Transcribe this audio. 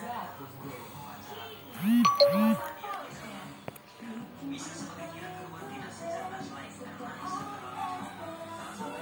Zach was good.